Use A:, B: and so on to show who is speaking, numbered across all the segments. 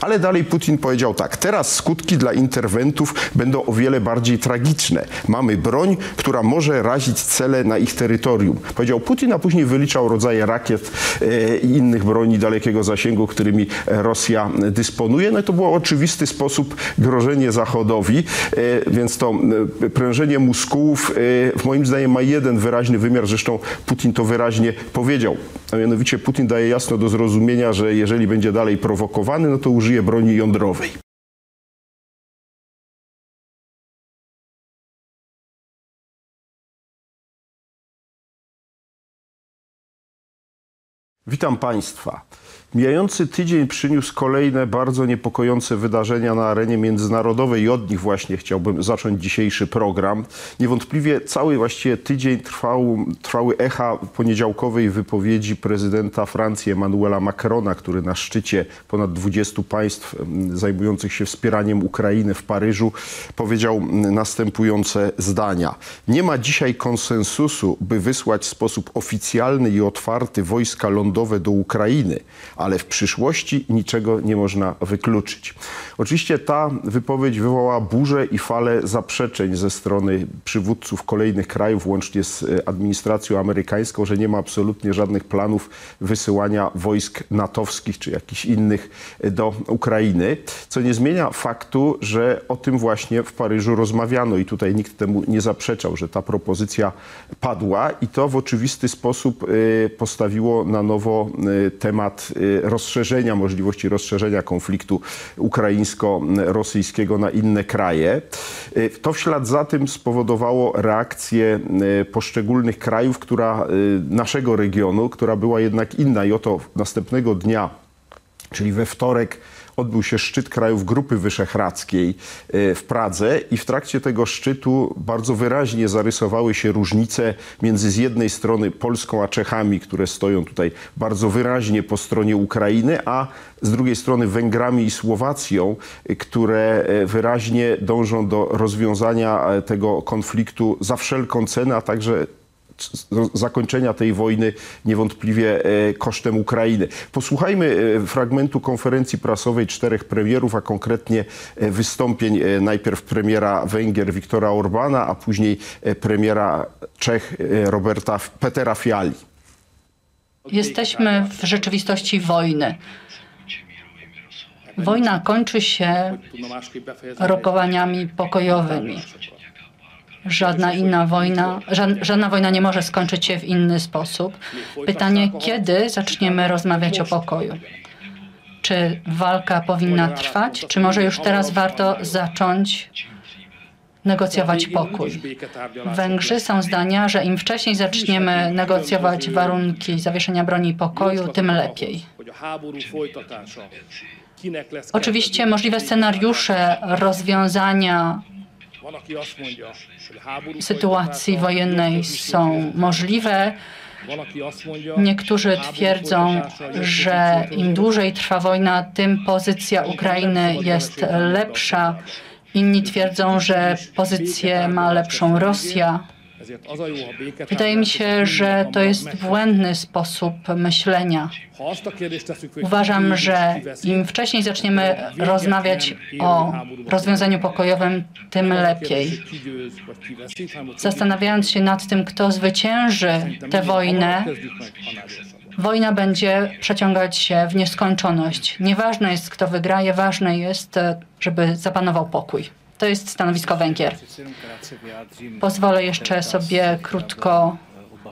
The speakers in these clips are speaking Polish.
A: Ale dalej Putin powiedział tak, teraz skutki dla interwentów będą o wiele bardziej tragiczne. Mamy broń, która może razić cele na ich terytorium. Powiedział Putin, a później wyliczał rodzaje rakiet e, i innych broni dalekiego zasięgu, którymi Rosja dysponuje. No i to było oczywisty sposób grożenie Zachodowi, e, więc to e, prężenie muskułów moim zdaniem ma jeden wyraźny wymiar, zresztą Putin to wyraźnie powiedział. A mianowicie Putin daje jasno do zrozumienia, że jeżeli będzie dalej prowokowany, no to użyje broni jądrowej. Witam Państwa. Mijający tydzień przyniósł kolejne bardzo niepokojące wydarzenia na arenie międzynarodowej i od nich właśnie chciałbym zacząć dzisiejszy program. Niewątpliwie cały właściwie tydzień trwał, trwały echa poniedziałkowej wypowiedzi prezydenta Francji Emmanuela Macrona, który na szczycie ponad 20 państw zajmujących się wspieraniem Ukrainy w Paryżu powiedział następujące zdania. Nie ma dzisiaj konsensusu, by wysłać w sposób oficjalny i otwarty wojska lądowe do Ukrainy, ale w przyszłości niczego nie można wykluczyć. Oczywiście ta wypowiedź wywołała burzę i falę zaprzeczeń ze strony przywódców kolejnych krajów, łącznie z e, administracją amerykańską, że nie ma absolutnie żadnych planów wysyłania wojsk natowskich czy jakichś innych e, do Ukrainy, co nie zmienia faktu, że o tym właśnie w Paryżu rozmawiano i tutaj nikt temu nie zaprzeczał, że ta propozycja padła i to w oczywisty sposób e, postawiło na nowo temat rozszerzenia, możliwości rozszerzenia konfliktu ukraińsko-rosyjskiego na inne kraje. To w ślad za tym spowodowało reakcję e, poszczególnych krajów, która, naszego regionu, która była jednak inna i oto następnego dnia, czyli we wtorek, odbył się szczyt krajów Grupy Wyszehradzkiej e, w Pradze i w trakcie tego szczytu bardzo wyraźnie zarysowały się różnice między z jednej strony Polską a Czechami, które stoją tutaj bardzo wyraźnie po stronie Ukrainy, a z drugiej strony Węgrami i Słowacją, e, które e, wyraźnie dążą do rozwiązania tego konfliktu za wszelką cenę, a także zakończenia tej wojny niewątpliwie e, kosztem Ukrainy. Posłuchajmy e, fragmentu konferencji prasowej czterech premierów, a konkretnie e, wystąpień najpierw premiera Węgier Viktora Orbana, a później premiera Czech Roberta Petera Fiali.
B: Jesteśmy w rzeczywistości wojny. Wojna kończy się rokowaniami pokojowymi. Żadna inna wojna, żadna wojna nie może skończyć się w inny sposób. Pytanie, kiedy zaczniemy rozmawiać o pokoju? Czy walka powinna trwać, czy może już teraz warto zacząć negocjować pokój. Węgrzy są zdania, że im wcześniej zaczniemy negocjować warunki zawieszenia broni i pokoju, tym lepiej. Oczywiście możliwe scenariusze rozwiązania sytuacji wojennej są możliwe. Niektórzy twierdzą, że im dłużej trwa wojna, tym pozycja Ukrainy jest lepsza. Inni twierdzą, że pozycję ma lepszą Rosja. Wydaje mi się, że to jest błędny sposób myślenia. Uważam, że im wcześniej zaczniemy rozmawiać o rozwiązaniu pokojowym, tym lepiej. Zastanawiając się nad tym, kto zwycięży tę wojnę, wojna będzie przeciągać się w nieskończoność. Nieważne jest, kto wygraje, ważne jest, żeby zapanował pokój. To jest stanowisko Węgier. Pozwolę jeszcze sobie krótko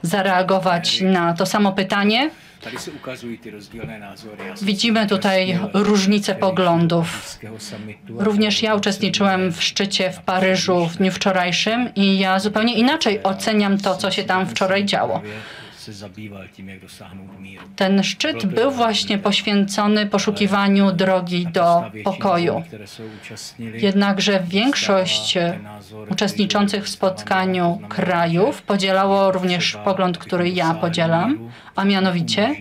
B: zareagować na to samo pytanie. Widzimy tutaj różnice poglądów. Również ja uczestniczyłem w szczycie w Paryżu w dniu wczorajszym i ja zupełnie inaczej oceniam to, co się tam wczoraj działo. Ten szczyt był właśnie poświęcony poszukiwaniu drogi do pokoju. Jednakże większość uczestniczących w spotkaniu krajów podzielało również pogląd, który ja podzielam, a mianowicie,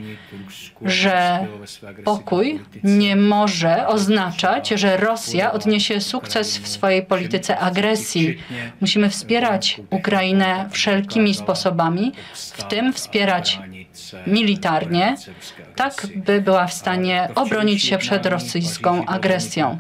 B: że pokój nie może oznaczać, że Rosja odniesie sukces w swojej polityce agresji. Musimy wspierać Ukrainę wszelkimi sposobami, w tym wspierać militarnie, tak by była w stanie obronić się przed rosyjską agresją.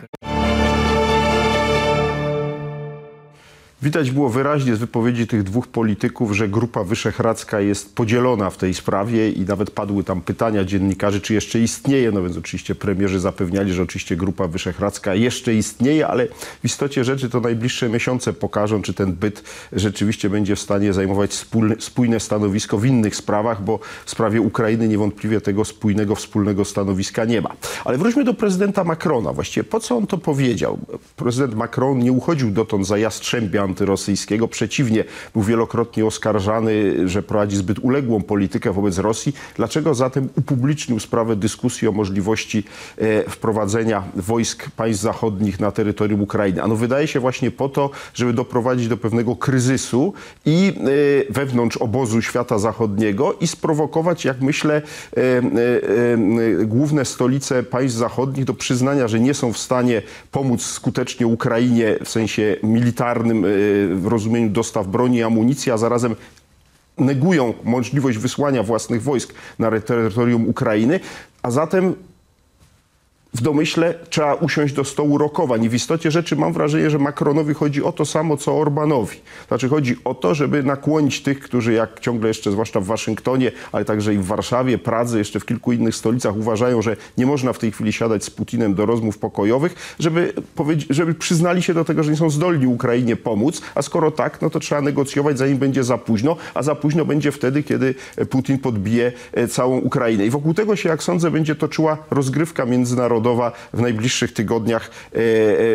A: Widać było wyraźnie z wypowiedzi tych dwóch polityków, że Grupa Wyszehradzka jest podzielona w tej sprawie i nawet padły tam pytania dziennikarzy, czy jeszcze istnieje. No więc oczywiście premierzy zapewniali, że oczywiście Grupa Wyszehradzka jeszcze istnieje, ale w istocie rzeczy to najbliższe miesiące pokażą, czy ten byt rzeczywiście będzie w stanie zajmować spójne stanowisko w innych sprawach, bo w sprawie Ukrainy niewątpliwie tego spójnego, wspólnego stanowiska nie ma. Ale wróćmy do prezydenta Macrona. Właściwie po co on to powiedział? Prezydent Macron nie uchodził dotąd za jastrzębia antyrosyjskiego. Przeciwnie, był wielokrotnie oskarżany, że prowadzi zbyt uległą politykę wobec Rosji. Dlaczego zatem upublicznił sprawę dyskusji o możliwości e, wprowadzenia wojsk państw zachodnich na terytorium Ukrainy? Ano wydaje się właśnie po to, żeby doprowadzić do pewnego kryzysu i e, wewnątrz obozu świata zachodniego i sprowokować, jak myślę, e, główne stolice państw zachodnich do przyznania, że nie są w stanie pomóc skutecznie Ukrainie w sensie militarnym, w rozumieniu dostaw broni i amunicji, a zarazem negują możliwość wysłania własnych wojsk na terytorium Ukrainy, a zatem w domyśle trzeba usiąść do stołu rokowań. I w istocie rzeczy mam wrażenie, że Macronowi chodzi o to samo, co Orbanowi. Znaczy chodzi o to, żeby nakłonić tych, którzy jak ciągle jeszcze, zwłaszcza w Waszyngtonie, ale także i w Warszawie, Pradze, jeszcze w kilku innych stolicach uważają, że nie można w tej chwili siadać z Putinem do rozmów pokojowych, żeby, żeby przyznali się do tego, że nie są zdolni Ukrainie pomóc, a skoro tak, no to trzeba negocjować, zanim będzie za późno, a za późno będzie wtedy, kiedy Putin podbije e, całą Ukrainę. I wokół tego się, jak sądzę, będzie toczyła rozgrywka międzynarodowa w najbliższych tygodniach e, e,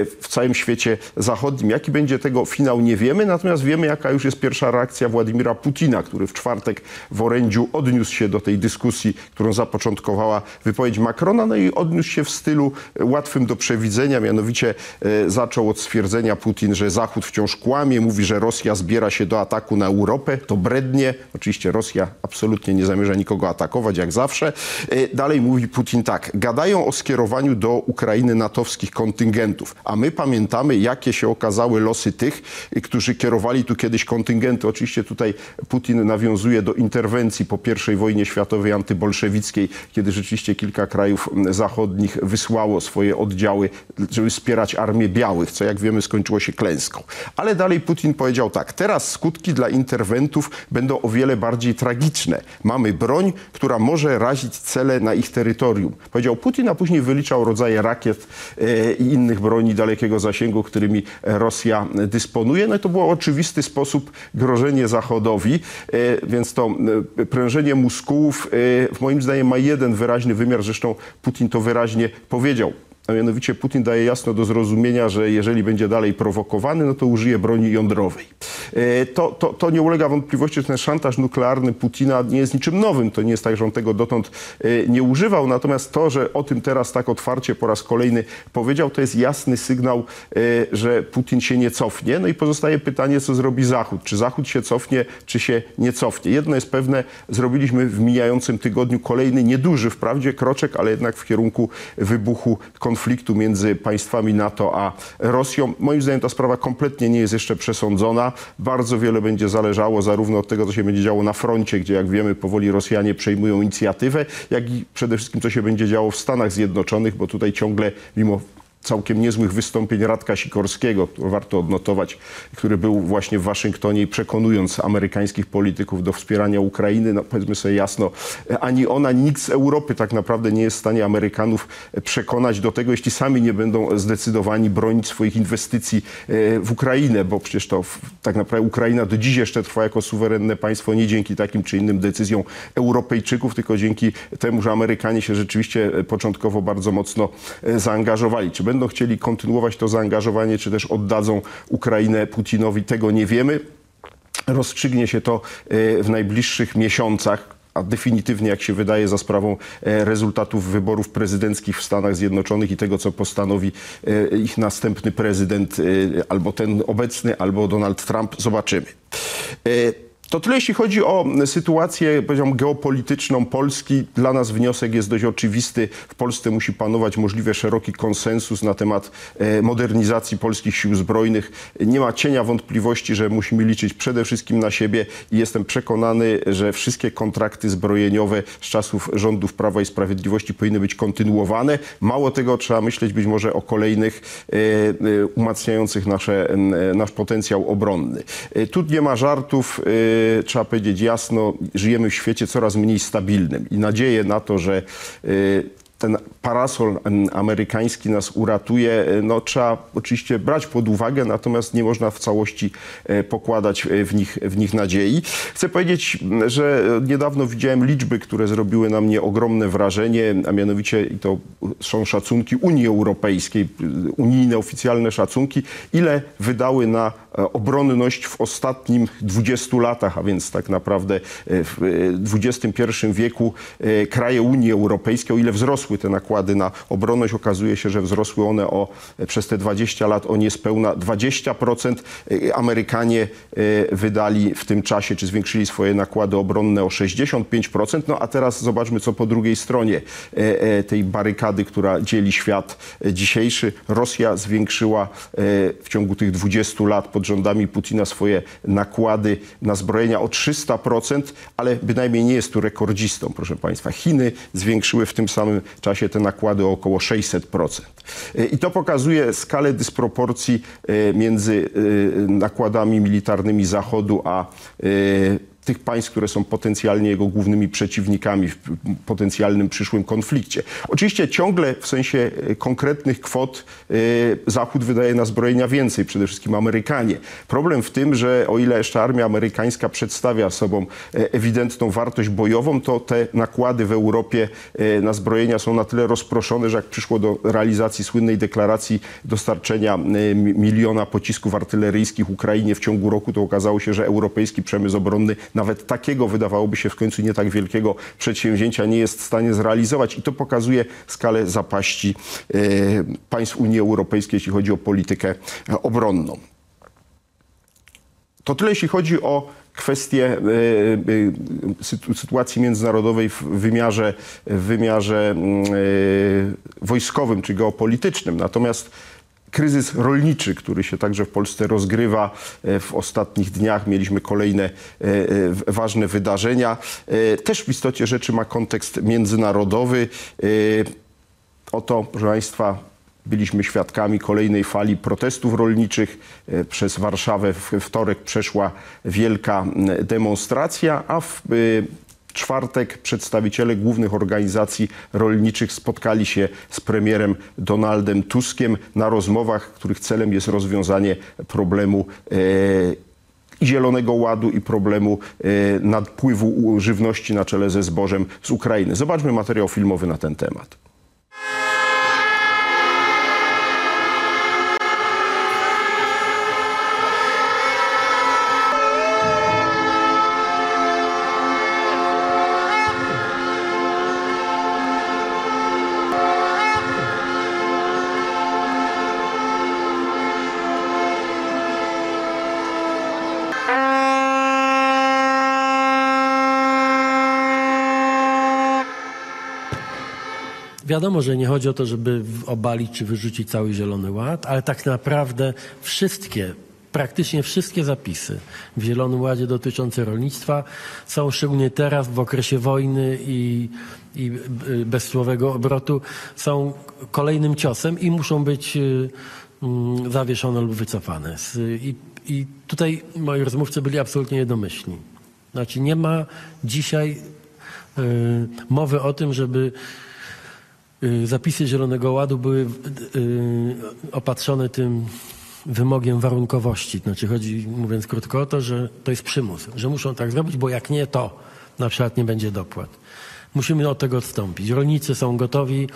A: w całym świecie zachodnim. Jaki będzie tego finał, nie wiemy, natomiast wiemy, jaka już jest pierwsza reakcja Władimira Putina, który w czwartek w orędziu odniósł się do tej dyskusji, którą zapoczątkowała wypowiedź Macrona, no i odniósł się w stylu łatwym do przewidzenia, mianowicie e, zaczął od stwierdzenia Putin, że Zachód wciąż kłamie, mówi, że Rosja zbiera się do ataku na Europę, to brednie. Oczywiście Rosja absolutnie nie zamierza nikogo atakować, jak zawsze. Dalej mówi Putin tak, gadają o skierowaniu do Ukrainy natowskich kontyngentów, a my pamiętamy, jakie się okazały losy tych, y, którzy kierowali tu kiedyś kontyngenty. Oczywiście tutaj Putin nawiązuje do interwencji po I wojnie światowej antybolszewickiej, kiedy rzeczywiście kilka krajów zachodnich wysłało swoje oddziały, żeby wspierać armię białych, co jak wiemy skończyło się klęską. Ale dalej Putin powiedział tak, teraz skutki dla interwentów będą o wiele bardziej tragiczne. Mamy broń, która może razić cele na ich terytorium. Powiedział Putin, a później wyliczał rodzaje rakiet e, i innych broni dalekiego zasięgu, którymi Rosja dysponuje. No i to był oczywisty sposób grożenie Zachodowi, e, więc to e, prężenie muskułów moim zdaniem ma jeden wyraźny wymiar, zresztą Putin to wyraźnie powiedział. A mianowicie Putin daje jasno do zrozumienia, że jeżeli będzie dalej prowokowany, no to użyje broni jądrowej. E, To, to, to nie ulega wątpliwości, że ten szantaż nuklearny Putina nie jest niczym nowym. To nie jest tak, że on tego dotąd e, nie używał. Natomiast to, że o tym teraz tak otwarcie po raz kolejny powiedział, to jest jasny sygnał, e, że Putin się nie cofnie. No i pozostaje pytanie, co zrobi Zachód. Czy Zachód się cofnie, czy się nie cofnie. Jedno jest pewne, zrobiliśmy w mijającym tygodniu kolejny, nieduży wprawdzie kroczek, ale jednak w kierunku wybuchu konfliktu między państwami NATO a Rosją. Moim zdaniem ta sprawa kompletnie nie jest jeszcze przesądzona. Bardzo wiele będzie zależało zarówno od tego, co się będzie działo na froncie, gdzie jak wiemy powoli Rosjanie przejmują inicjatywę, jak i przede wszystkim co się będzie działo w Stanach Zjednoczonych, bo tutaj ciągle mimo całkiem niezłych wystąpień Radka Sikorskiego, warto odnotować, który był właśnie w Waszyngtonie i przekonując amerykańskich polityków do wspierania Ukrainy, no powiedzmy sobie jasno, ani ona, nikt z Europy tak naprawdę nie jest w stanie Amerykanów przekonać do tego, jeśli sami nie będą zdecydowani bronić swoich inwestycji e, w Ukrainę, bo przecież to tak naprawdę Ukraina do dziś jeszcze trwa jako suwerenne państwo nie dzięki takim czy innym decyzjom Europejczyków, tylko dzięki temu, że Amerykanie się rzeczywiście e, początkowo bardzo mocno e, zaangażowali. Czy będą chcieli kontynuować to zaangażowanie, czy też oddadzą Ukrainę Putinowi, tego nie wiemy. Rozstrzygnie się to e, w najbliższych miesiącach a definitywnie, jak się wydaje, za sprawą e, rezultatów wyborów prezydenckich w Stanach Zjednoczonych i tego, co postanowi e, ich następny prezydent, albo ten obecny, albo Donald Trump, zobaczymy. To tyle, jeśli chodzi o sytuację, powiedziałbym, geopolityczną Polski. Dla nas wniosek jest dość oczywisty. W Polsce musi panować możliwie szeroki konsensus na temat e, modernizacji polskich sił zbrojnych. Nie ma cienia wątpliwości, że musimy liczyć przede wszystkim na siebie i jestem przekonany, że wszystkie kontrakty zbrojeniowe z czasów rządów Prawa i Sprawiedliwości powinny być kontynuowane. Mało tego, trzeba myśleć być może o kolejnych e, e, umacniających nasze, nasz potencjał obronny. Tu nie ma żartów. Trzeba powiedzieć jasno, żyjemy w świecie coraz mniej stabilnym i nadzieję na to, że e, ten parasol amerykański nas uratuje, e, no trzeba oczywiście brać pod uwagę, natomiast nie można w całości e, pokładać e, w nich, w nich nadziei. Chcę powiedzieć, że niedawno widziałem liczby, które zrobiły na mnie ogromne wrażenie, a mianowicie to są szacunki Unii Europejskiej, unijne oficjalne szacunki, ile wydały na obronność w ostatnim 20 latach, a więc tak naprawdę w XXI wieku kraje Unii Europejskiej, o ile wzrosły te nakłady na obronność, okazuje się, że wzrosły one o, e, przez te 20 lat o niespełna 20%. E, Amerykanie e, wydali w tym czasie, czy zwiększyli swoje nakłady obronne o 65%. No a teraz zobaczmy, co po drugiej stronie tej barykady, która dzieli świat dzisiejszy. Rosja zwiększyła w ciągu tych 20 lat pod rządami Putina swoje nakłady na zbrojenia o 300%, ale bynajmniej nie jest tu rekordzistą, proszę Państwa. Chiny zwiększyły w tym samym czasie te nakłady o około 600%. E, I to pokazuje skalę dysproporcji e, między e, nakładami militarnymi Zachodu a e, tych państw, które są potencjalnie jego głównymi przeciwnikami w potencjalnym przyszłym konflikcie. Oczywiście ciągle w sensie e, konkretnych kwot e, Zachód wydaje na zbrojenia więcej, przede wszystkim Amerykanie. Problem w tym, że o ile jeszcze armia amerykańska przedstawia sobą e, ewidentną wartość bojową, to te nakłady w Europie na zbrojenia są na tyle rozproszone, że jak przyszło do realizacji słynnej deklaracji dostarczenia mi- miliona pocisków artyleryjskich Ukrainie w ciągu roku, to okazało się, że europejski przemysł obronny nawet takiego wydawałoby się w końcu nie tak wielkiego przedsięwzięcia nie jest w stanie zrealizować i to pokazuje skalę zapaści e, państw Unii Europejskiej, jeśli chodzi o politykę e, obronną. To tyle, jeśli chodzi o kwestię e, sytu- sytuacji międzynarodowej w wymiarze, w wymiarze mm, wojskowym czy geopolitycznym. Natomiast kryzys rolniczy, który się także w Polsce rozgrywa e, w ostatnich dniach, mieliśmy kolejne e, e, ważne wydarzenia, też w istocie rzeczy ma kontekst międzynarodowy. Oto, proszę Państwa, byliśmy świadkami kolejnej fali protestów rolniczych. Przez Warszawę w wtorek przeszła wielka demonstracja, a w czwartek przedstawiciele głównych organizacji rolniczych spotkali się z premierem Donaldem Tuskiem na rozmowach, których celem jest rozwiązanie problemu e, Zielonego Ładu i problemu e, nadpływu żywności na czele ze zbożem z Ukrainy. Zobaczmy materiał filmowy na ten temat.
C: Wiadomo, że nie chodzi o to, żeby obalić czy wyrzucić cały Zielony Ład, ale tak naprawdę wszystkie, praktycznie wszystkie zapisy w Zielonym Ładzie dotyczące rolnictwa są szczególnie teraz w okresie wojny i, i y, obrotu są kolejnym ciosem i muszą być y, mm, zawieszone lub wycofane. I, I tutaj moi rozmówcy byli absolutnie jednomyślni. Znaczy nie ma dzisiaj y, mowy o tym, żeby Zapisy Zielonego Ładu były y, opatrzone tym wymogiem warunkowości. Znaczy chodzi, mówiąc krótko, o to, że to jest przymus, że muszą tak zrobić, bo jak nie, to na przykład nie będzie dopłat. Musimy od tego odstąpić. Rolnicy są gotowi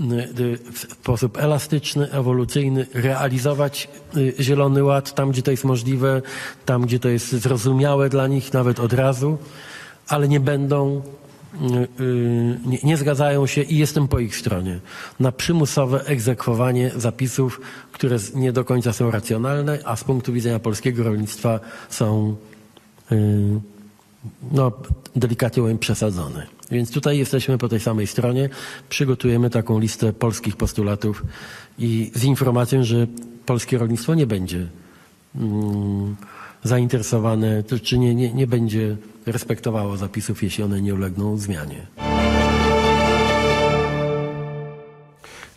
C: y, y, w sposób elastyczny, ewolucyjny realizować y, Zielony Ład tam, gdzie to jest możliwe, tam, gdzie to jest zrozumiałe dla nich, nawet od razu, ale nie będą y, y, nie, nie zgadzają się i jestem po ich stronie na przymusowe egzekwowanie zapisów, które nie do końca są racjonalne, a z punktu widzenia polskiego rolnictwa są y, no, delikatnie powiem, przesadzony. Więc tutaj jesteśmy po tej samej stronie. Przygotujemy taką listę polskich postulatów i z informacją, że polskie rolnictwo nie będzie mm, zainteresowane, czy nie, nie, nie będzie respektowało zapisów, jeśli one nie ulegną zmianie.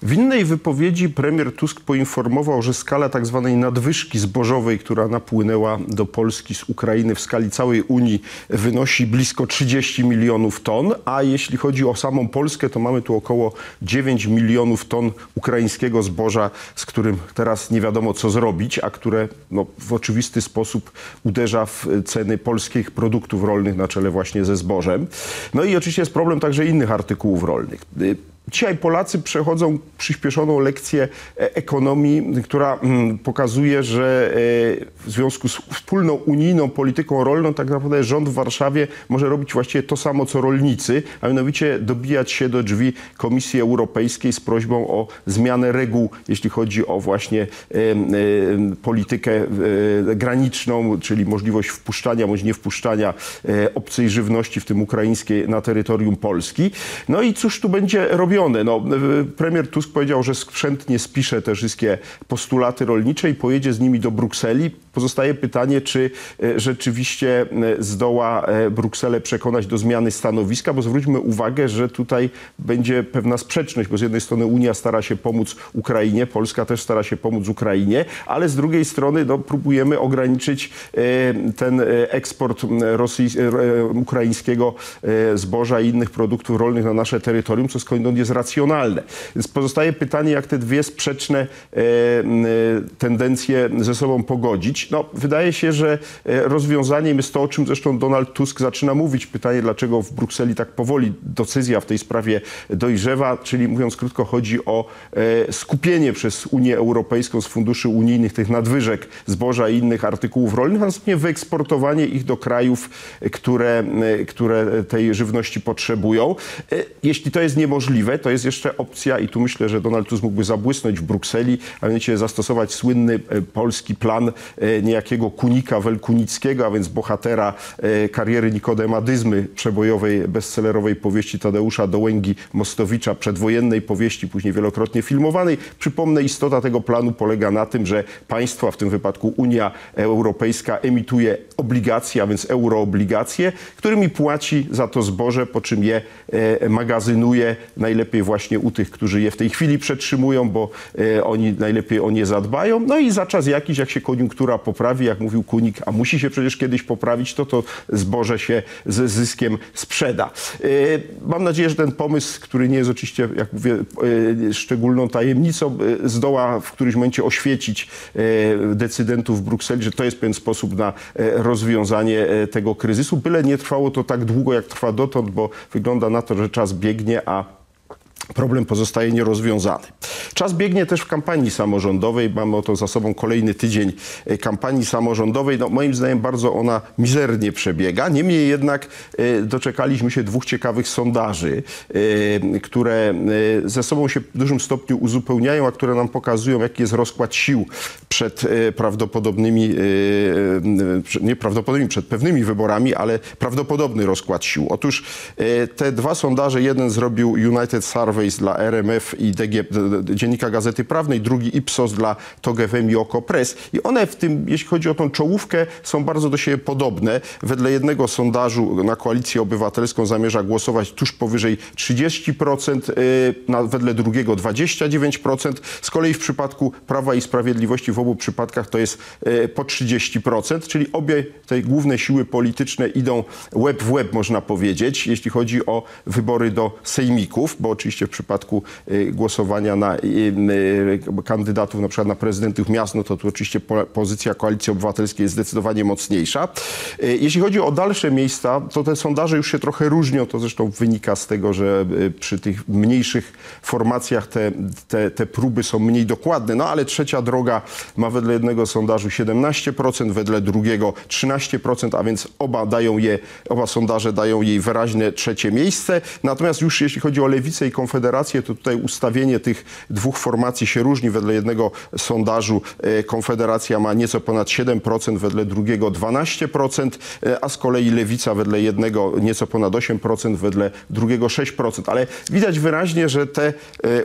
A: W innej wypowiedzi premier Tusk poinformował, że skala tak zwanej nadwyżki zbożowej, która napłynęła do Polski z Ukrainy w skali całej Unii wynosi blisko 30 milionów ton, a jeśli chodzi o samą Polskę, to mamy tu około 9 milionów ton ukraińskiego zboża, z którym teraz nie wiadomo co zrobić, a które no, w oczywisty sposób uderza w ceny polskich produktów rolnych na czele właśnie ze zbożem. No i oczywiście jest problem także innych artykułów rolnych. Dzisiaj Polacy przechodzą przyspieszoną lekcję e, ekonomii, która mm, pokazuje, że e, w związku z wspólną unijną polityką rolną tak naprawdę rząd w Warszawie może robić właściwie to samo co rolnicy, a mianowicie dobijać się do drzwi Komisji Europejskiej z prośbą o zmianę reguł, jeśli chodzi o właśnie politykę e, graniczną, czyli możliwość wpuszczania bądź nie wpuszczania e, obcej żywności, w tym ukraińskiej, na terytorium Polski. No i cóż tu będzie No, e, premier Tusk powiedział, że skrzętnie spisze te wszystkie postulaty rolnicze i pojedzie z nimi do Brukseli. Pozostaje pytanie, czy e, rzeczywiście e, zdoła e, Brukselę przekonać do zmiany stanowiska, bo zwróćmy uwagę, że tutaj będzie pewna sprzeczność, bo z jednej strony Unia stara się pomóc Ukrainie, Polska też stara się pomóc Ukrainie, ale z drugiej strony no, próbujemy ograniczyć ten eksport e, ukraińskiego zboża i innych produktów rolnych na nasze terytorium, co skądinąd jest racjonalne. Więc pozostaje pytanie, jak te dwie sprzeczne tendencje ze sobą pogodzić. No, wydaje się, że e, rozwiązaniem jest to, o czym zresztą Donald Tusk zaczyna mówić. Pytanie, dlaczego w Brukseli tak powoli decyzja w tej sprawie dojrzewa, czyli mówiąc krótko, chodzi o e, skupienie przez Unię Europejską z funduszy unijnych tych nadwyżek zboża i innych artykułów rolnych, a następnie wyeksportowanie ich do krajów, e, które, które tej żywności potrzebują. Jeśli to jest niemożliwe, to jest jeszcze opcja i tu myślę, że Donald Tusk mógłby zabłysnąć w Brukseli, a mianowicie zastosować słynny polski plan niejakiego Kunika Welkunickiego, a więc bohatera e, kariery Nikodemadyzmy przebojowej, bestsellerowej powieści Tadeusza Dołęgi-Mostowicza, przedwojennej powieści, później wielokrotnie filmowanej. Przypomnę, istota tego planu polega na tym, że państwa, w tym wypadku Unia Europejska, emituje obligacje, a więc euroobligacje, którymi płaci za to zboże, po czym je e, magazynuje najlepiej właśnie u tych, którzy je w tej chwili przetrzymują, bo e, oni najlepiej o nie zadbają. No i za czas jakiś, jak się koniunktura poprawi, jak mówił Kunik, a musi się przecież kiedyś poprawić, to to zboże się ze zyskiem sprzeda. E, Mam nadzieję, że ten pomysł, który nie jest oczywiście, jak mówię, e, szczególną tajemnicą, e, zdoła w którymś momencie oświecić decydentów w Brukseli, że to jest pewien sposób na rozwiązanie tego kryzysu. Byle nie trwało to tak długo, jak trwa dotąd, bo wygląda na to, że czas biegnie, a problem pozostaje nierozwiązany. Czas biegnie też w kampanii samorządowej. Mamy oto za sobą kolejny tydzień e, kampanii samorządowej. No, moim zdaniem bardzo ona mizernie przebiega. Niemniej jednak e, doczekaliśmy się dwóch ciekawych sondaży, e, które ze sobą się w dużym stopniu uzupełniają, a które nam pokazują, jaki jest rozkład sił przed prawdopodobnymi, e, e, prze- nie prawdopodobnymi, przed pewnymi wyborami, ale prawdopodobny rozkład sił. Otóż te dwa sondaże, jeden zrobił United Surveys dla RMF i DG, Dziennika Gazety Prawnej, drugi Ipsos dla TOG FM i Oko Press. I one w tym, jeśli chodzi o tą czołówkę, są bardzo do siebie podobne. Wedle jednego sondażu na Koalicję Obywatelską zamierza głosować tuż powyżej 30%, y, na, wedle drugiego 29%. Z kolei w przypadku Prawa i Sprawiedliwości w obu przypadkach to jest y, po 30%, czyli obie te główne siły polityczne idą łeb w łeb, można powiedzieć, jeśli chodzi o wybory do sejmików, bo oczywiście w przypadku y, głosowania na y, y, kandydatów na przykład na prezydentów miast, no to tu oczywiście po, pozycja Koalicji Obywatelskiej jest zdecydowanie mocniejsza. Jeśli chodzi o dalsze miejsca, to te sondaże już się trochę różnią. To zresztą wynika z tego, że przy tych mniejszych formacjach te, te, te próby są mniej dokładne. No ale trzecia droga ma wedle jednego sondażu 17%, wedle drugiego 13%, a więc oba dają je, oba sondaże dają jej wyraźne trzecie miejsce. Natomiast już jeśli chodzi o lewicę i Konfederację, to tutaj ustawienie tych dwóch formacji się różni. Wedle jednego sondażu e, Konfederacja ma nieco ponad 7%, wedle drugiego 12%, e, a z kolei Lewica wedle jednego nieco ponad 8%, wedle drugiego 6%. Ale widać wyraźnie, że te e,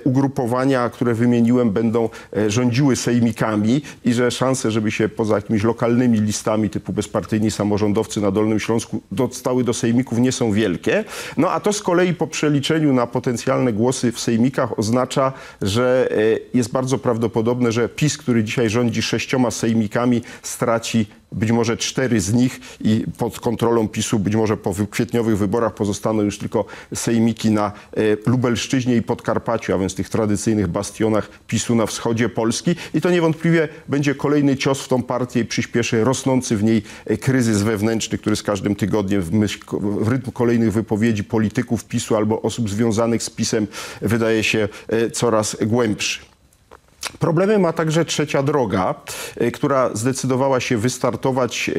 A: ugrupowania, które wymieniłem, będą rządziły sejmikami i że szanse, żeby się poza jakimiś lokalnymi listami typu bezpartyjni samorządowcy na Dolnym Śląsku dostały do sejmików nie są wielkie. No a to z kolei po przeliczeniu na potencjalne głosy w sejmikach oznacza, że e, jest bardzo prawdopodobne, że PiS, który dzisiaj rządzi sześcioma sejmikami, straci być może cztery z nich i pod kontrolą PiSu być może po wy- kwietniowych wyborach pozostaną już tylko sejmiki na e, Lubelszczyźnie i Podkarpaciu, a więc tych tradycyjnych bastionach PiSu na wschodzie Polski. I to niewątpliwie będzie kolejny cios w tą partię i przyspieszy rosnący w niej e, kryzys wewnętrzny, który z każdym tygodniem w, myśl, w rytm kolejnych wypowiedzi polityków PiSu albo osób związanych z PiSem wydaje się e, coraz głębszy. Problemy ma także trzecia droga, e, która zdecydowała się wystartować e,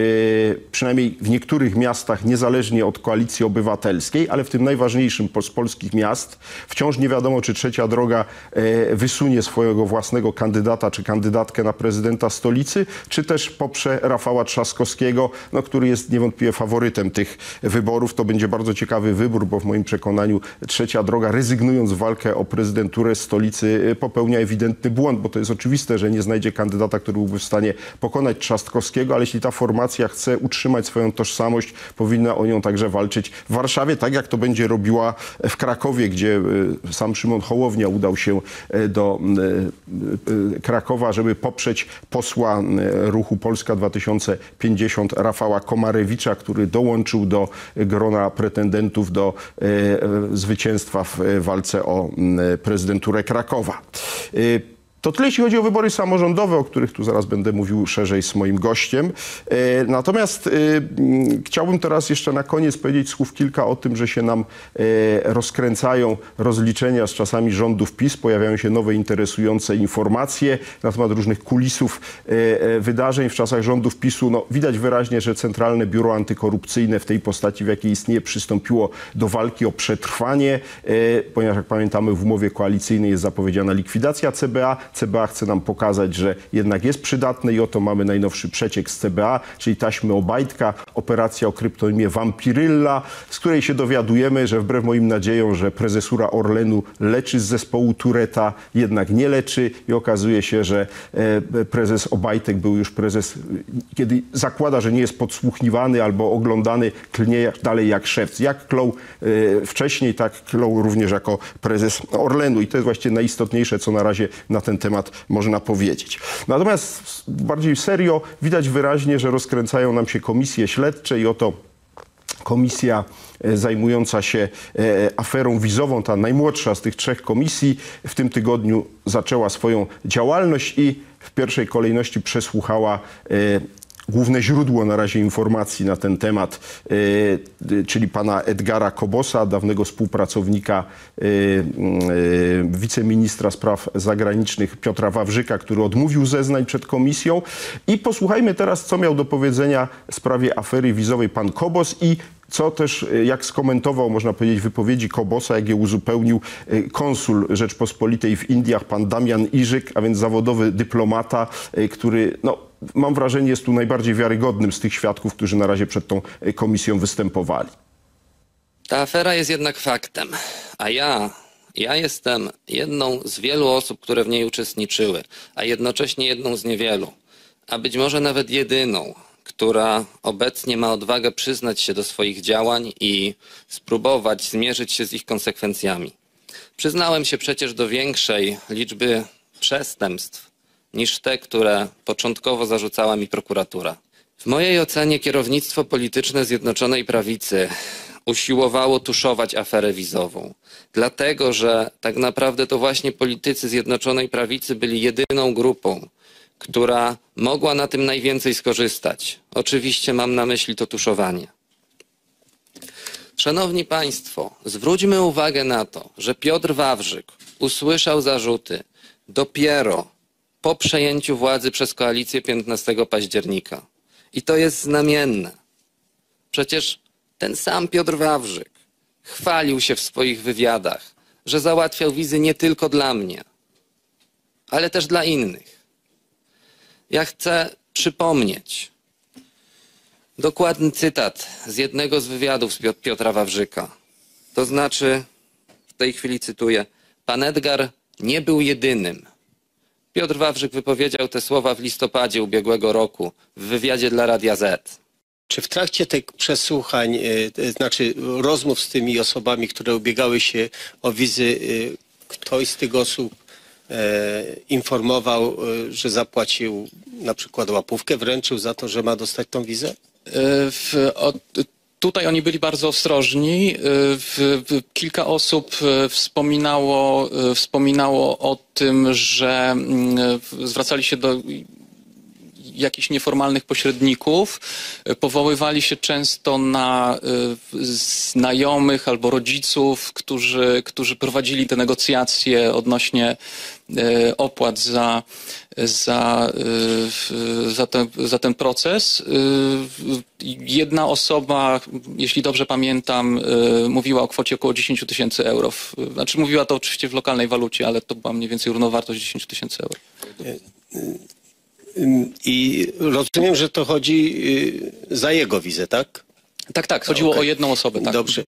A: przynajmniej w niektórych miastach niezależnie od koalicji obywatelskiej, ale w tym najważniejszym z polskich miast wciąż nie wiadomo, czy trzecia droga e, wysunie swojego własnego kandydata czy kandydatkę na prezydenta stolicy, czy też poprze Rafała Trzaskowskiego, no, który jest niewątpliwie faworytem tych wyborów. To będzie bardzo ciekawy wybór, bo w moim przekonaniu trzecia droga, rezygnując w walkę o prezydenturę stolicy, popełnia ewidentny błąd, bo to jest oczywiste, że nie znajdzie kandydata, który byłby w stanie pokonać Trzaskowskiego, ale jeśli ta formacja chce utrzymać swoją tożsamość, powinna o nią także walczyć w Warszawie, tak jak to będzie robiła w Krakowie, gdzie e, sam Szymon Hołownia udał się e, do e, Krakowa, żeby poprzeć posła ruchu Polska 2050 Rafała Komarewicza, który dołączył do grona pretendentów do zwycięstwa w walce o prezydenturę Krakowa. To tyle, jeśli chodzi o wybory samorządowe, o których tu zaraz będę mówił szerzej z moim gościem. E, Natomiast e, chciałbym teraz jeszcze na koniec powiedzieć słów kilka o tym, że się nam e, rozkręcają rozliczenia z czasami rządów PiS. Pojawiają się nowe interesujące informacje na temat różnych kulisów wydarzeń w czasach rządów PiSu. No, widać wyraźnie, że Centralne Biuro Antykorupcyjne w tej postaci, w jakiej istnieje, przystąpiło do walki o przetrwanie, ponieważ jak pamiętamy w umowie koalicyjnej jest zapowiedziana likwidacja CBA. CBA chce nam pokazać, że jednak jest przydatne i oto mamy najnowszy przeciek z CBA, czyli taśmy Obajtka, operacja o kryptonimie Vampirylla, z której się dowiadujemy, że wbrew moim nadziejom, że prezesura Orlenu leczy z zespołu Tureta, jednak nie leczy i okazuje się, że e, prezes Obajtek był już prezes, kiedy zakłada, że nie jest podsłuchiwany albo oglądany, klnie dalej jak szewc. Jak klął e, wcześniej, tak klął również jako prezes Orlenu i to jest właściwie najistotniejsze, co na razie na ten temat można powiedzieć. Natomiast bardziej serio widać wyraźnie, że rozkręcają nam się komisje śledcze i oto komisja e, zajmująca się e, aferą wizową, ta najmłodsza z tych trzech komisji, w tym tygodniu zaczęła swoją działalność i w pierwszej kolejności przesłuchała e, główne źródło na razie informacji na ten temat, e, y, czyli pana Edgara Kobosa, dawnego współpracownika e, e, wiceministra spraw zagranicznych Piotra Wawrzyka, który odmówił zeznań przed komisją. I posłuchajmy teraz, co miał do powiedzenia w sprawie afery wizowej pan Kobos i co też, e, jak skomentował, można powiedzieć, wypowiedzi Kobosa, jak je uzupełnił e, konsul Rzeczpospolitej w Indiach, pan Damian Iżyk, a więc zawodowy dyplomata, e, który, no, mam wrażenie, jest tu najbardziej wiarygodnym z tych świadków, którzy na razie przed tą e, komisją występowali.
D: Ta afera jest jednak faktem, a ja, ja jestem jedną z wielu osób, które w niej uczestniczyły, a jednocześnie jedną z niewielu, a być może nawet jedyną, która obecnie ma odwagę przyznać się do swoich działań i spróbować zmierzyć się z ich konsekwencjami. Przyznałem się przecież do większej liczby przestępstw niż te, które początkowo zarzucała mi prokuratura. W mojej ocenie kierownictwo polityczne Zjednoczonej Prawicy usiłowało tuszować aferę wizową, dlatego że tak naprawdę to właśnie politycy Zjednoczonej Prawicy byli jedyną grupą, która mogła na tym najwięcej skorzystać. Oczywiście mam na myśli to tuszowanie. Szanowni Państwo, zwróćmy uwagę na to, że Piotr Wawrzyk usłyszał zarzuty dopiero po przejęciu władzy przez koalicję 15 października. I to jest znamienne. Przecież ten sam Piotr Wawrzyk chwalił się w swoich wywiadach, że załatwiał wizy nie tylko dla mnie, ale też dla innych. Ja chcę przypomnieć dokładny cytat z jednego z wywiadów z Piot- Piotra Wawrzyka. To znaczy, w tej chwili cytuję, pan Edgar nie był jedynym. Piotr Wawrzyk wypowiedział te słowa w listopadzie ubiegłego roku w wywiadzie dla Radia Z.
E: Czy w trakcie tych przesłuchań, y, y, znaczy rozmów z tymi osobami, które ubiegały się o wizy, y, ktoś z tych osób e, informował, że zapłacił na przykład łapówkę, wręczył za to, że ma dostać tą wizę?
F: E, W, o, tutaj oni byli bardzo ostrożni. W, kilka osób e, wspominało, e, wspominało o tym, że mm, zwracali się do jakichś nieformalnych pośredników, e, powoływali się często na e, znajomych albo rodziców, którzy, którzy prowadzili te negocjacje odnośnie e, opłat za, za, za, ten, za ten proces. Jedna osoba, jeśli dobrze pamiętam, mówiła o kwocie około 10 tysięcy euro. Znaczy mówiła to oczywiście w lokalnej walucie, ale to była mniej więcej równowartość 10 tysięcy euro.
E: I rozumiem, że to chodzi y, za jego wizę, tak?
F: Tak, tak, chodziło
E: Okej.
F: o jedną osobę. Tak.
E: Dobrze.